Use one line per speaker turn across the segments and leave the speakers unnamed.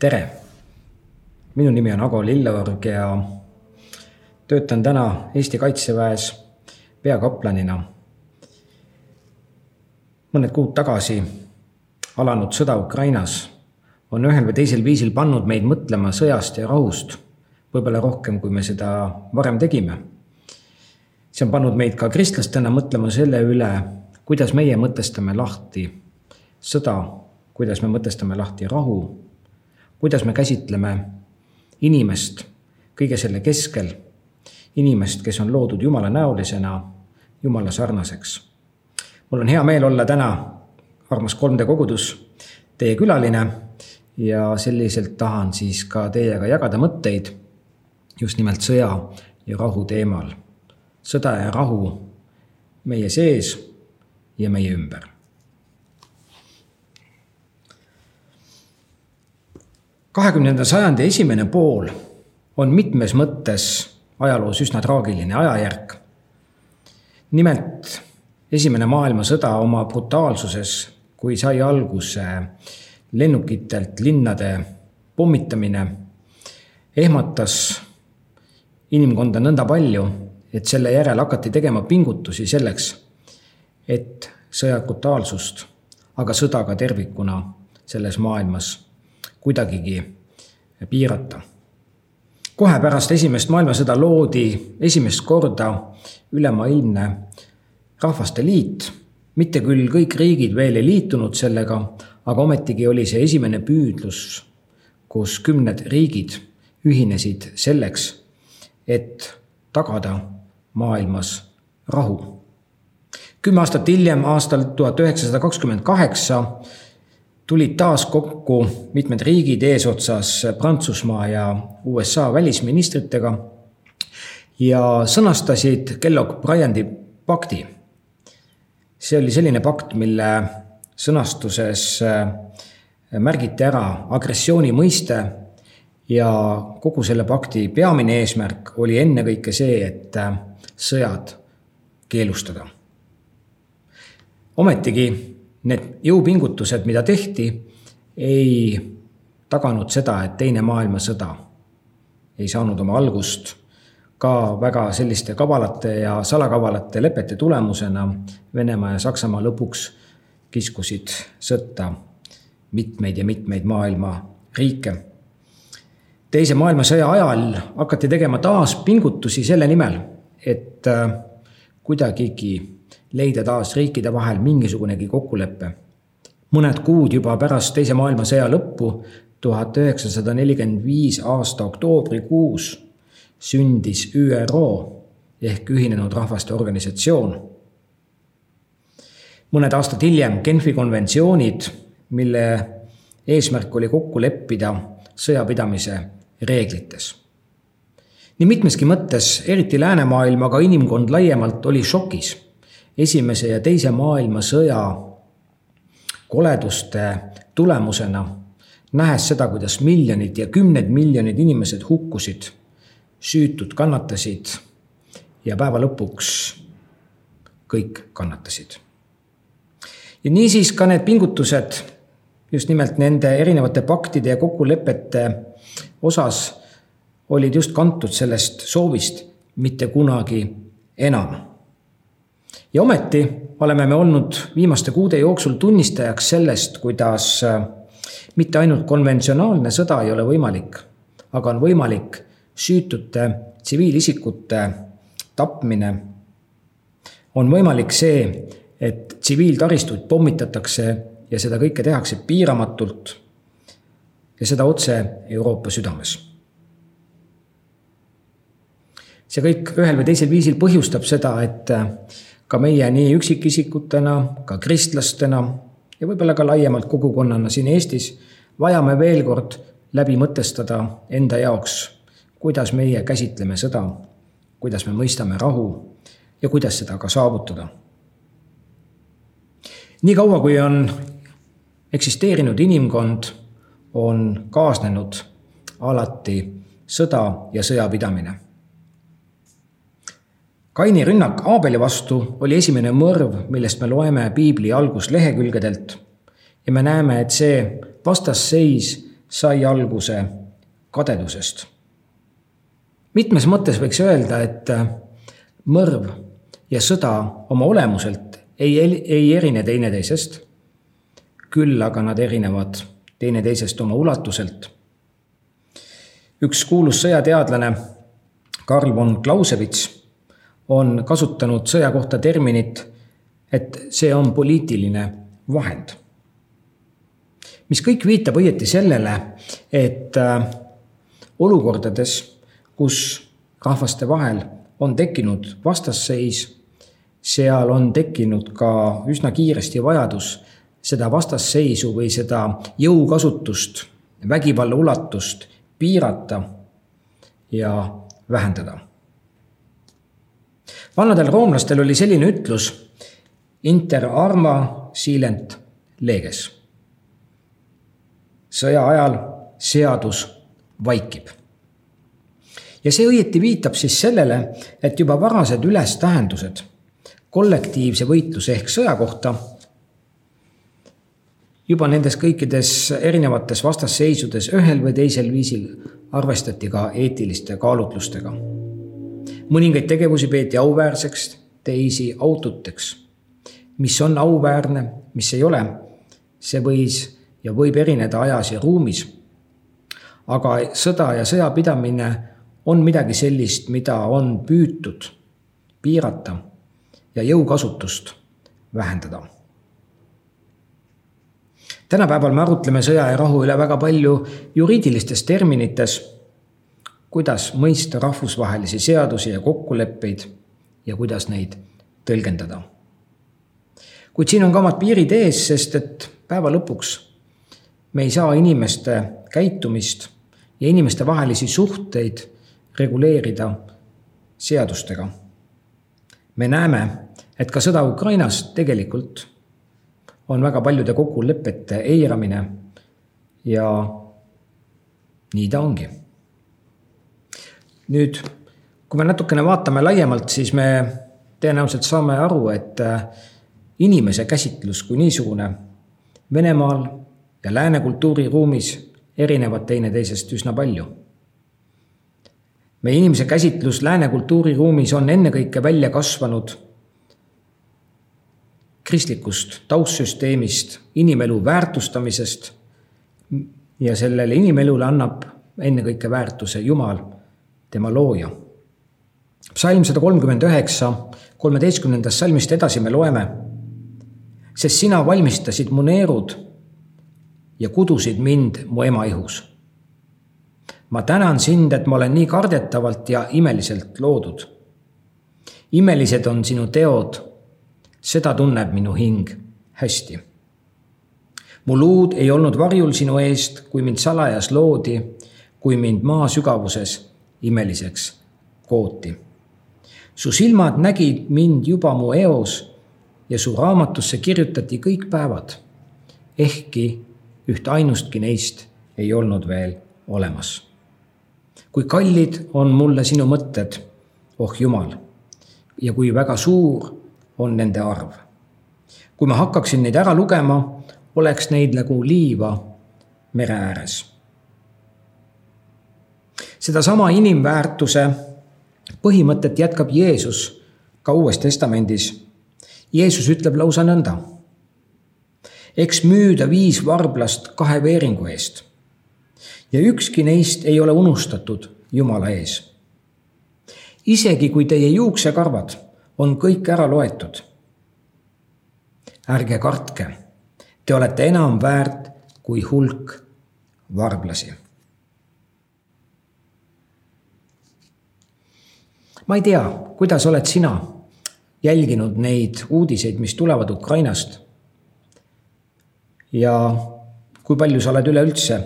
tere! minu nimi on Ago Lilleorg ja töötan täna Eesti Kaitseväes peakaplanina. mõned kuud tagasi alanud sõda Ukrainas on ühel või teisel viisil pannud meid mõtlema sõjast ja rahust, võib-olla rohkem, kui me seda varem tegime. see on pannud meid ka kristlastena mõtlema selle üle, kuidas meie mõtestame lahti sõda, kuidas me mõtestame lahti rahu kuidas me käsitleme inimest kõige selle keskel, inimest, kes on loodud Jumala näolisena, Jumala sarnaseks. mul on hea meel olla täna, armas 3D kogudus, teie külaline ja selliselt tahan siis ka teiega jagada mõtteid just nimelt sõja ja rahu teemal. sõda ja rahu meie sees ja meie ümber kahekümnenda sajandi esimene pool on mitmes mõttes ajaloos üsna traagiline ajajärk. nimelt Esimene maailmasõda oma brutaalsuses, kui sai alguse lennukitelt linnade pommitamine, ehmatas inimkonda nõnda palju, et selle järel hakati tegema pingutusi selleks, et sõja brutaalsust, aga sõda ka tervikuna selles maailmas kuidagigi piirata. kohe pärast Esimest maailmasõda loodi esimest korda ülemaailmne rahvaste liit, mitte küll kõik riigid veel ei liitunud sellega, aga ometigi oli see esimene püüdlus, kus kümned riigid ühinesid selleks, et tagada maailmas rahu. kümme aastat hiljem, aastal tuhat üheksasada kakskümmend kaheksa tulid taas kokku mitmed riigid eesotsas Prantsusmaa ja USA välisministritega ja sõnastasid Kellogg-Bryandi pakti. see oli selline pakt, mille sõnastuses äh, märgiti ära agressiooni mõiste ja kogu selle pakti peamine eesmärk oli ennekõike see, et äh, sõjad keelustada. ometigi need jõupingutused, mida tehti, ei taganud seda, et Teine maailmasõda ei saanud oma algust ka väga selliste kavalate ja salakavalate lepete tulemusena Venemaa ja Saksamaa lõpuks kiskusid sõtta mitmeid ja mitmeid maailma riike. teise maailmasõja ajal hakati tegema taas pingutusi selle nimel, et äh, kuidagigi leida taas riikide vahel mingisugunegi kokkulepe. mõned kuud juba pärast Teise maailmasõja lõppu, tuhat üheksasada nelikümmend viis aasta oktoobrikuus sündis ÜRO ehk Ühinenud Rahvaste Organisatsioon. mõned aastad hiljem Genfi konventsioonid, mille eesmärk oli kokku leppida sõjapidamise reeglites. nii mitmeski mõttes, eriti läänemaailm, aga inimkond laiemalt oli šokis esimese ja teise maailmasõja koleduste tulemusena, nähes seda, kuidas miljonid ja kümned miljonid inimesed hukkusid, süütud kannatasid ja päeva lõpuks kõik kannatasid. ja niisiis ka need pingutused just nimelt nende erinevate paktide ja kokkulepete osas olid just kantud sellest soovist mitte kunagi enam ja ometi oleme me olnud viimaste kuude jooksul tunnistajaks sellest, kuidas äh, mitte ainult konventsionaalne sõda ei ole võimalik, aga on võimalik süütute tsiviilisikute tapmine. on võimalik see, et tsiviiltaristuid pommitatakse ja seda kõike tehakse piiramatult. ja seda otse Euroopa südames. see kõik ühel või teisel viisil põhjustab seda, et äh, ka meie nii üksikisikutena, ka kristlastena ja võib-olla ka laiemalt kogukonnana siin Eestis vajame veel kord läbi mõtestada enda jaoks, kuidas meie käsitleme sõda, kuidas me mõistame rahu ja kuidas seda ka saavutada. niikaua, kui on eksisteerinud inimkond, on kaasnenud alati sõda ja sõjapidamine Kaini rünnak Aabeli vastu oli esimene mõrv, millest me loeme piibli alguslehekülgedelt. ja me näeme, et see vastasseis sai alguse kadedusest. mitmes mõttes võiks öelda, et mõrv ja sõda oma olemuselt ei, ei erine teineteisest. küll aga nad erinevad teineteisest oma ulatuselt. üks kuulus sõjateadlane, Karl von Clausewitz, on kasutanud sõja kohta terminit, et see on poliitiline vahend. mis kõik viitab õieti sellele, et äh, olukordades, kus rahvaste vahel on tekkinud vastasseis, seal on tekkinud ka üsna kiiresti vajadus seda vastasseisu või seda jõukasutust, vägivalla ulatust piirata ja vähendada. Vanadel roomlastel oli selline ütlus inter arma silent leges. sõja ajal seadus vaikib. ja see õieti viitab siis sellele, et juba varased ülestähendused kollektiivse võitluse ehk sõja kohta juba nendes kõikides erinevates vastasseisudes ühel või teisel viisil arvestati ka eetiliste kaalutlustega. Mõningaid tegevusi peeti auväärseks, teisi aututeks. mis on auväärne, mis ei ole, see võis ja võib erineda ajas ja ruumis. aga sõda ja sõjapidamine on midagi sellist, mida on püütud piirata ja jõukasutust vähendada tänapäeval me arutleme sõja ja rahu üle väga palju juriidilistes terminites, kuidas mõista rahvusvahelisi seadusi ja kokkuleppeid ja kuidas neid tõlgendada. kuid siin on ka omad piirid ees, sest et päeva lõpuks me ei saa inimeste käitumist ja inimestevahelisi suhteid reguleerida seadustega. me näeme, et ka sõda Ukrainas tegelikult on väga paljude kokkulepete eiramine ja nii ta ongi. Nüüd, kui me natukene vaatame laiemalt, siis me tõenäoliselt saame aru, et äh, inimese käsitlus kui niisugune Venemaal ja lääne kultuuriruumis erinevad teineteisest üsna palju. meie inimese käsitlus lääne kultuuriruumis on ennekõike välja kasvanud kristlikust taustsüsteemist, inimelu väärtustamisest. ja sellele inimelule annab ennekõike väärtuse Jumal, tema looja. psalm sada kolmkümmend üheksa, kolmeteistkümnendast salmist edasi me loeme. sest sina valmistasid mu neerud ja kudusid mind mu ema ihus. ma tänan sind, et ma olen nii kardetavalt ja imeliselt loodud. imelised on sinu teod seda tunneb minu hing hästi. mu luud ei olnud varjul sinu eest, kui mind salajas loodi, kui mind maa sügavuses imeliseks kooti. su silmad nägid mind juba mu eos ja su raamatusse kirjutati kõik päevad, ehkki üht ainustki neist ei olnud veel olemas. kui kallid on mulle sinu mõtted, oh Jumal, ja kui väga suur on nende arv. kui ma hakkaksin neid ära lugema, oleks neid nagu liiva mere ääres. Sedasama inimväärtuse põhimõtet jätkab Jeesus ka Uues Testamendis. Jeesus ütleb lausa nõnda. eks müüda viis varblast kahe veeringu eest ja ükski neist ei ole unustatud Jumala ees. isegi kui teie juuksekarvad on kõik ära loetud. ärge kartke, te olete enam väärt kui hulk varblasi. Ma ei tea, kuidas oled sina jälginud neid uudiseid, mis tulevad Ukrainast. ja kui palju sa oled üleüldse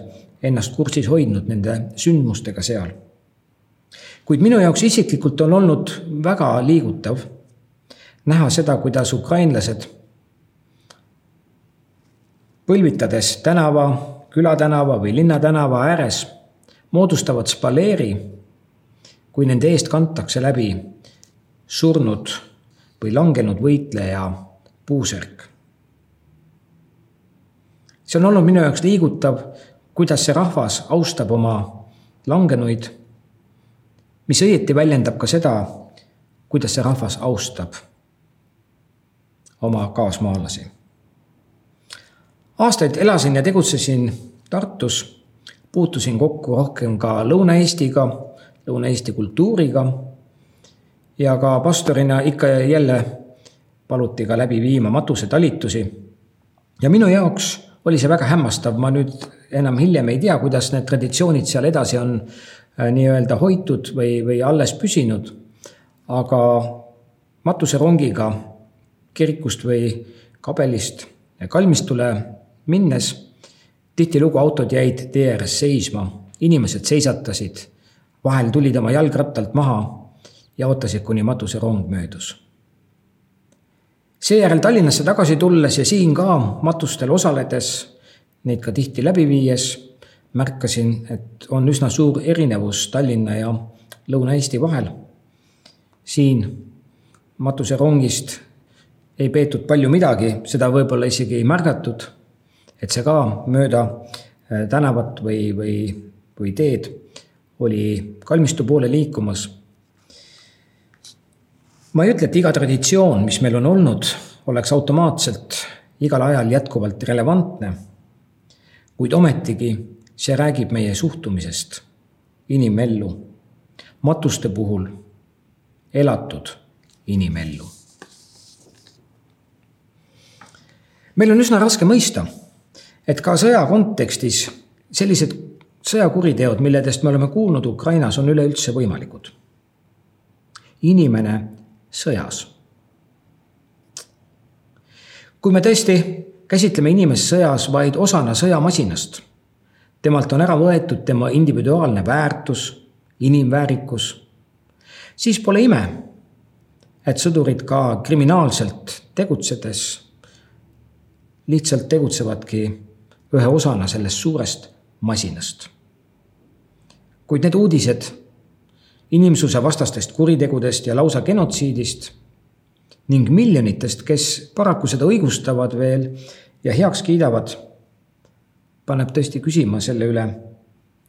ennast kursis hoidnud nende sündmustega seal. kuid minu jaoks isiklikult on olnud väga liigutav näha seda, kuidas ukrainlased põlvitades tänava, külatänava või linnatänava ääres moodustavad spaleeri, kui nende eest kantakse läbi surnud või langenud võitleja puusärk. see on olnud minu jaoks liigutav, kuidas see rahvas austab oma langenuid, mis õieti väljendab ka seda, kuidas see rahvas austab oma kaasmaalasi. aastaid elasin ja tegutsesin Tartus, puutusin kokku rohkem ka Lõuna-Eestiga, Lõuna-Eesti kultuuriga ja ka pastorina ikka ja jälle paluti ka läbi viima matusetalitusi. ja minu jaoks oli see väga hämmastav, ma nüüd enam hiljem ei tea, kuidas need traditsioonid seal edasi on äh, nii-öelda hoitud või, või alles püsinud. aga matuserongiga kirikust või kabelist kalmistule minnes tihtilugu autod jäid tee ääres seisma, inimesed seisatasid, vahel tulid oma jalgrattalt maha ja ootasid, kuni matuserong möödus. seejärel Tallinnasse tagasi tulles ja siin ka matustel osaledes, neid ka tihti läbi viies, märkasin, et on üsna suur erinevus Tallinna ja Lõuna-Eesti vahel. siin matuserongist ei peetud palju midagi, seda võib-olla isegi ei märgatud, et see ka mööda tänavat või, või, või teed oli kalmistu poole liikumas. ma ei ütle, et iga traditsioon, mis meil on olnud, oleks automaatselt igal ajal jätkuvalt relevantne, kuid ometigi see räägib meie suhtumisest inimellu, matuste puhul elatud inimellu meil on üsna raske mõista, et ka sõja kontekstis sellised sõjakuriteod, milledest me oleme kuulnud Ukrainas, on üleüldse võimalikud. inimene sõjas. kui me tõesti käsitleme inimest sõjas vaid osana sõjamasinast, temalt on ära võetud tema individuaalne väärtus, inimväärikus, siis pole ime, et sõdurid ka kriminaalselt tegutsedes lihtsalt tegutsevadki ühe osana sellest suurest masinast. kuid need uudised inimsusevastastest kuritegudest ja lausa genotsiidist ning miljonitest, kes paraku seda õigustavad veel ja heaks kiidavad, paneb tõesti küsima selle üle,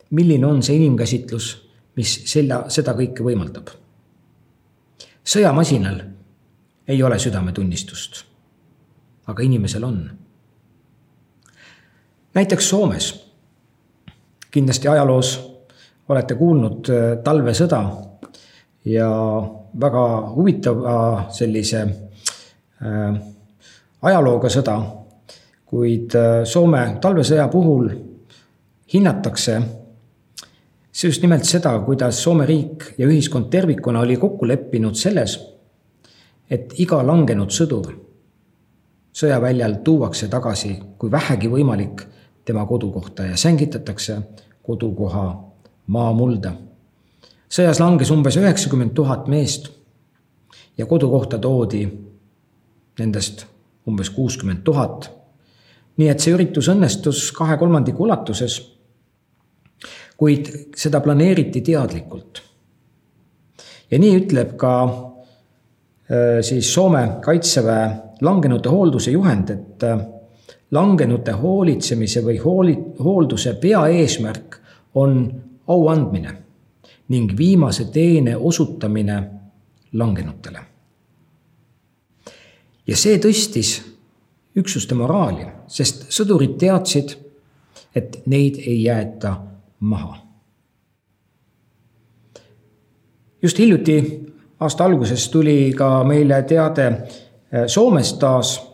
milline on see inimkäsitlus, mis selle, seda kõike võimaldab. sõjamasinal ei ole südametunnistust, aga inimesel on näiteks Soomes, kindlasti ajaloos olete kuulnud äh, talvesõda ja väga huvitava sellise äh, ajalooga sõda, kuid äh, Soome talvesõja puhul hinnatakse see just nimelt seda, kuidas Soome riik ja ühiskond tervikuna oli kokku leppinud selles, et iga langenud sõdur sõjaväljal tuuakse tagasi, kui vähegi võimalik, tema kodukohta ja sängitatakse kodukoha maamulda. sõjas langes umbes üheksakümmend tuhat meest ja kodukohta toodi nendest umbes kuuskümmend tuhat. nii et see üritus õnnestus kahe kolmandiku ulatuses. kuid seda planeeriti teadlikult. ja nii ütleb ka äh, siis Soome kaitseväe langenute hoolduse juhend, et äh, langenute hoolitsemise või hooli, hoolduse peaeesmärk on au andmine ning viimase teene osutamine langenutele. ja see tõstis üksuste moraali, sest sõdurid teadsid, et neid ei jäeta maha. just hiljuti, aasta alguses tuli ka meile teade Soomest taas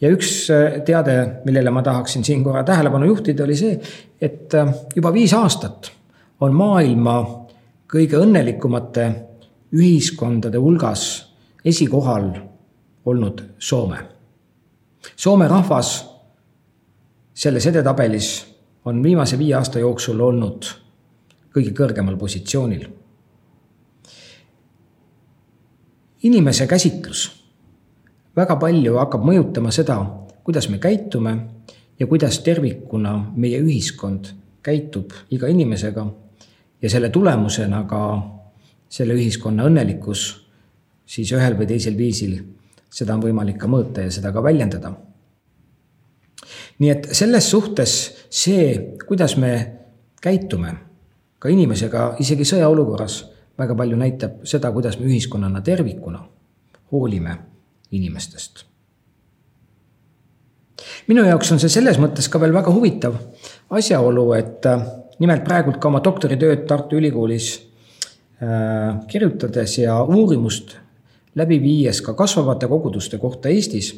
ja üks äh, teade, millele ma tahaksin siin korra tähelepanu juhtida, oli see, et äh, juba viis aastat on maailma kõige õnnelikumate ühiskondade hulgas esikohal olnud Soome. Soome rahvas selles edetabelis on viimase viie aasta jooksul olnud kõige kõrgemal positsioonil. inimese käsitlus väga palju hakkab mõjutama seda, kuidas me käitume ja kuidas tervikuna meie ühiskond käitub iga inimesega. ja selle tulemusena ka selle ühiskonna õnnelikkus siis ühel või teisel viisil, seda on võimalik ka mõõta ja seda ka väljendada. nii et selles suhtes see, kuidas me käitume ka inimesega isegi sõjaolukorras väga palju näitab seda, kuidas me ühiskonnana tervikuna hoolime inimestest. minu jaoks on see selles mõttes ka veel väga huvitav asjaolu, et äh, nimelt praegult ka oma doktoritööd Tartu Ülikoolis äh, kirjutades ja uurimust läbi viies ka kasvavate koguduste kohta Eestis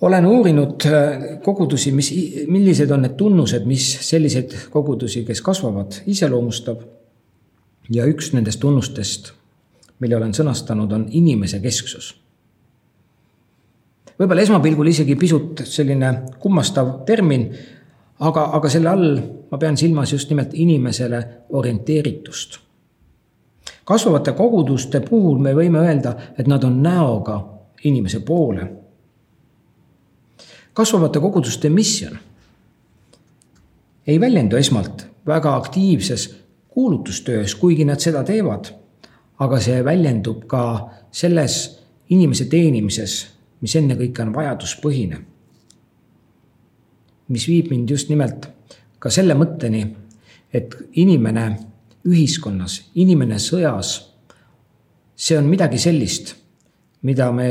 olen uurinud äh, kogudusi, mis, millised on need tunnused, mis selliseid kogudusi, kes kasvavad, iseloomustab. ja üks nendest tunnustest, mille olen sõnastanud, on inimese kesksus. võib-olla esmapilgul isegi pisut selline kummastav termin, aga, aga selle all ma pean silmas just nimelt inimesele orienteeritust. kasvavate koguduste puhul me võime öelda, et nad on näoga inimese poole kasvavate koguduste missioon ei väljendu esmalt väga aktiivses kuulutustöös, kuigi nad seda teevad, aga see väljendub ka selles inimese teenimises, mis ennekõike on vajaduspõhine. mis viib mind just nimelt ka selle mõtteni, et inimene ühiskonnas, inimene sõjas, see on midagi sellist, mida me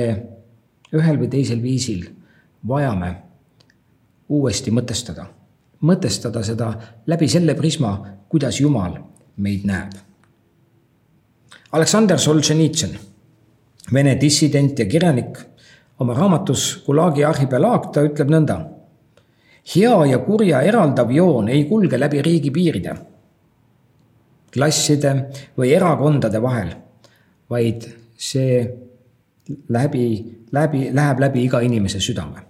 ühel või teisel viisil vajame uuesti mõtestada. mõtestada seda läbi selle prisma, kuidas Jumal meid näeb. Aleksander Solženitsõn, Vene dissident ja kirjanik, oma raamatus Gulagi arhipelaag, ta ütleb nõnda. hea ja kurja eraldav joon ei kulge läbi riigipiiride, klasside või erakondade vahel, vaid see läbi, läbi, läheb läbi iga inimese südame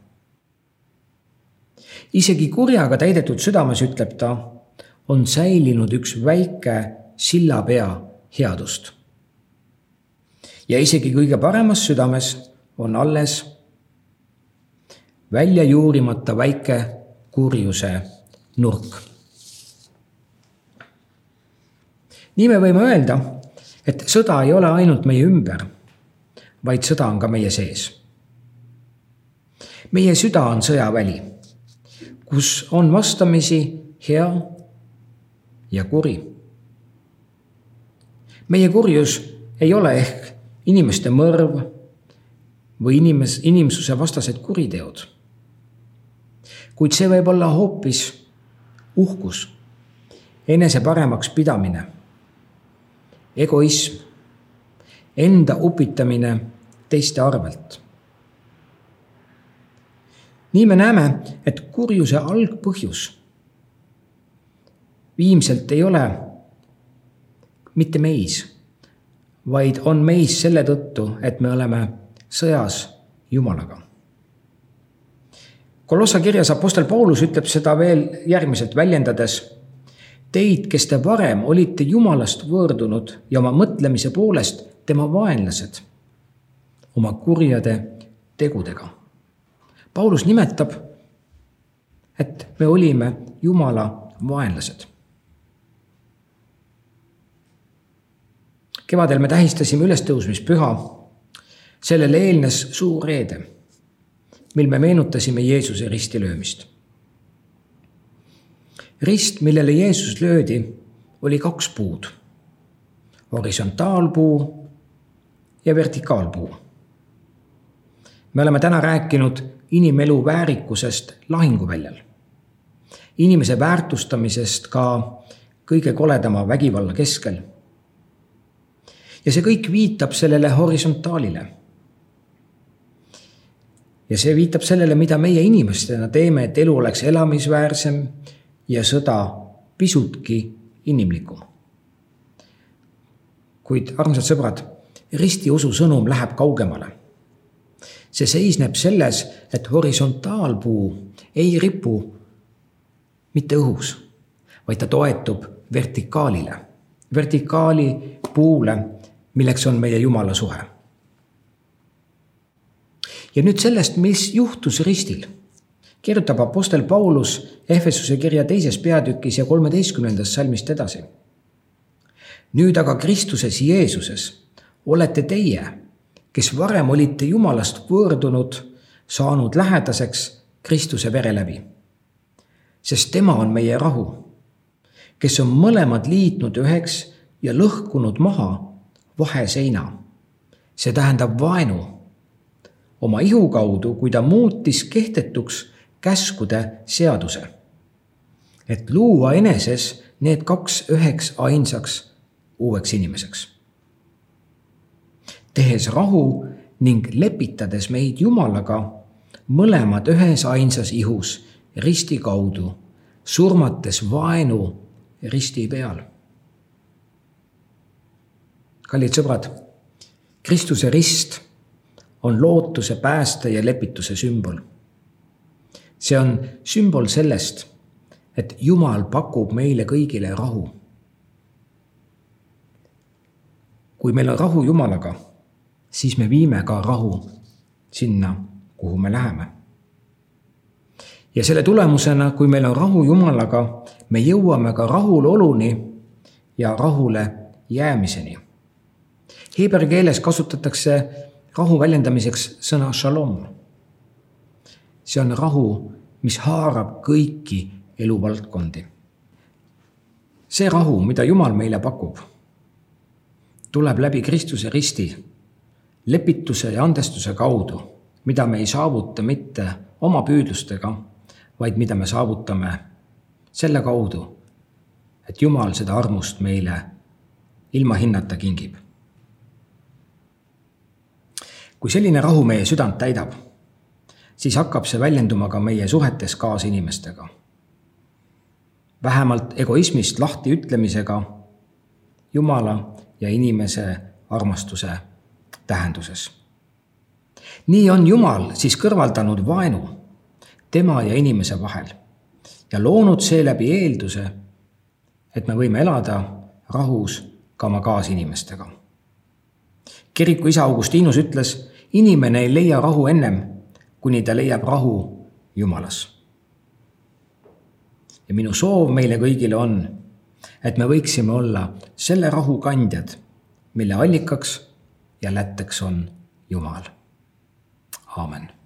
isegi kurjaga täidetud südames, ütleb ta, on säilinud üks väike sillapea headust. Ja isegi kõige paremas südames on alles välja juurimata väike kurjuse nurk. nii me võime öelda, et sõda ei ole ainult meie ümber, vaid sõda on ka meie sees. meie süda on sõjaväli kus on vastamisi hea ja kuri. meie kurjus ei ole ehk inimeste mõrv või inimes, inimsuse vastased kuriteod. kuid see võib olla hoopis uhkus, enese paremaks pidamine, egoism, enda upitamine teiste arvelt nii me näeme, et kurjuse algpõhjus viimselt ei ole mitte meis, vaid on meis selle tõttu, et me oleme sõjas Jumalaga. Kolossa kirjas Apostel Paulus ütleb seda veel järgmiselt väljendades. Teid, kes te varem olite Jumalast võõrdunud ja oma mõtlemise poolest tema vaenlased oma kurjade tegudega Paulus nimetab, et me olime Jumala vaenlased. Kevadel me tähistasime ülestõusmispüha. sellele eelnes suur reede, mil me meenutasime Jeesuse ristilöömist. rist, millele Jeesus löödi, oli kaks puud. horisontaalpuu ja vertikaalpuu. me oleme täna rääkinud inimelu väärikusest lahinguväljal. inimese väärtustamisest ka kõige koledama vägivalla keskel. Ja see kõik viitab sellele horisontaalile. ja see viitab sellele, mida meie inimestena teeme, et elu oleks elamisväärsem ja sõda pisutki inimlikum. kuid armsad sõbrad, ristiusu sõnum läheb kaugemale see seisneb selles, et horisontaalpuu ei ripu mitte õhus, vaid ta toetub vertikaalile, vertikaali puule, milleks on meie Jumala suhe. ja nüüd sellest, mis juhtus ristil, kirjutab Apostel Paulus Ehvesuse kirja teises peatükis ja kolmeteistkümnendast salmist edasi. nüüd aga Kristuses Jeesuses olete teie kes varem olite Jumalast võõrdunud saanud lähedaseks Kristuse vere läbi. sest tema on meie rahu, kes on mõlemad liitnud üheks ja lõhkunud maha vaheseina. see tähendab vaenu oma ihu kaudu, kui ta muutis kehtetuks käskude seaduse. et luua eneses need kaks üheks ainsaks uueks inimeseks. tehes rahu ning lepitades meid Jumalaga, mõlemad ühes ainsas ihus risti kaudu, surmates vaenu risti peal. Kallid sõbrad, Kristuse rist on lootuse, pääste ja lepituse sümbol. see on sümbol sellest, et Jumal pakub meile kõigile rahu. kui meil on rahu Jumalaga, siis me viime ka rahu sinna, kuhu me läheme. ja selle tulemusena, kui meil on rahu Jumalaga, me jõuame ka rahuloluni ja rahule jäämiseni. Heeberi keeles kasutatakse rahu väljendamiseks sõna shalom. see on rahu, mis haarab kõiki eluvaldkondi. see rahu, mida Jumal meile pakub, tuleb läbi Kristuse risti, lepituse ja andestuse kaudu, mida me ei saavuta mitte oma püüdlustega, vaid mida me saavutame selle kaudu, et Jumal seda armust meile ilma hinnata kingib kui selline rahu meie südant täidab, siis hakkab see väljenduma ka meie suhetes kaasinimestega. vähemalt egoismist lahti ütlemisega Jumala ja inimese armastuse tähenduses. nii on Jumal siis kõrvaldanud vaenu tema ja inimese vahel ja loonud seeläbi eelduse, et me võime elada rahus ka oma kaasinimestega kiriku isa Augustinus ütles, inimene ei leia rahu ennem, kuni ta leiab rahu Jumalas. ja minu soov meile kõigile on, et me võiksime olla selle rahu kandjad, mille allikaks ja lätteks on Jumal. aamen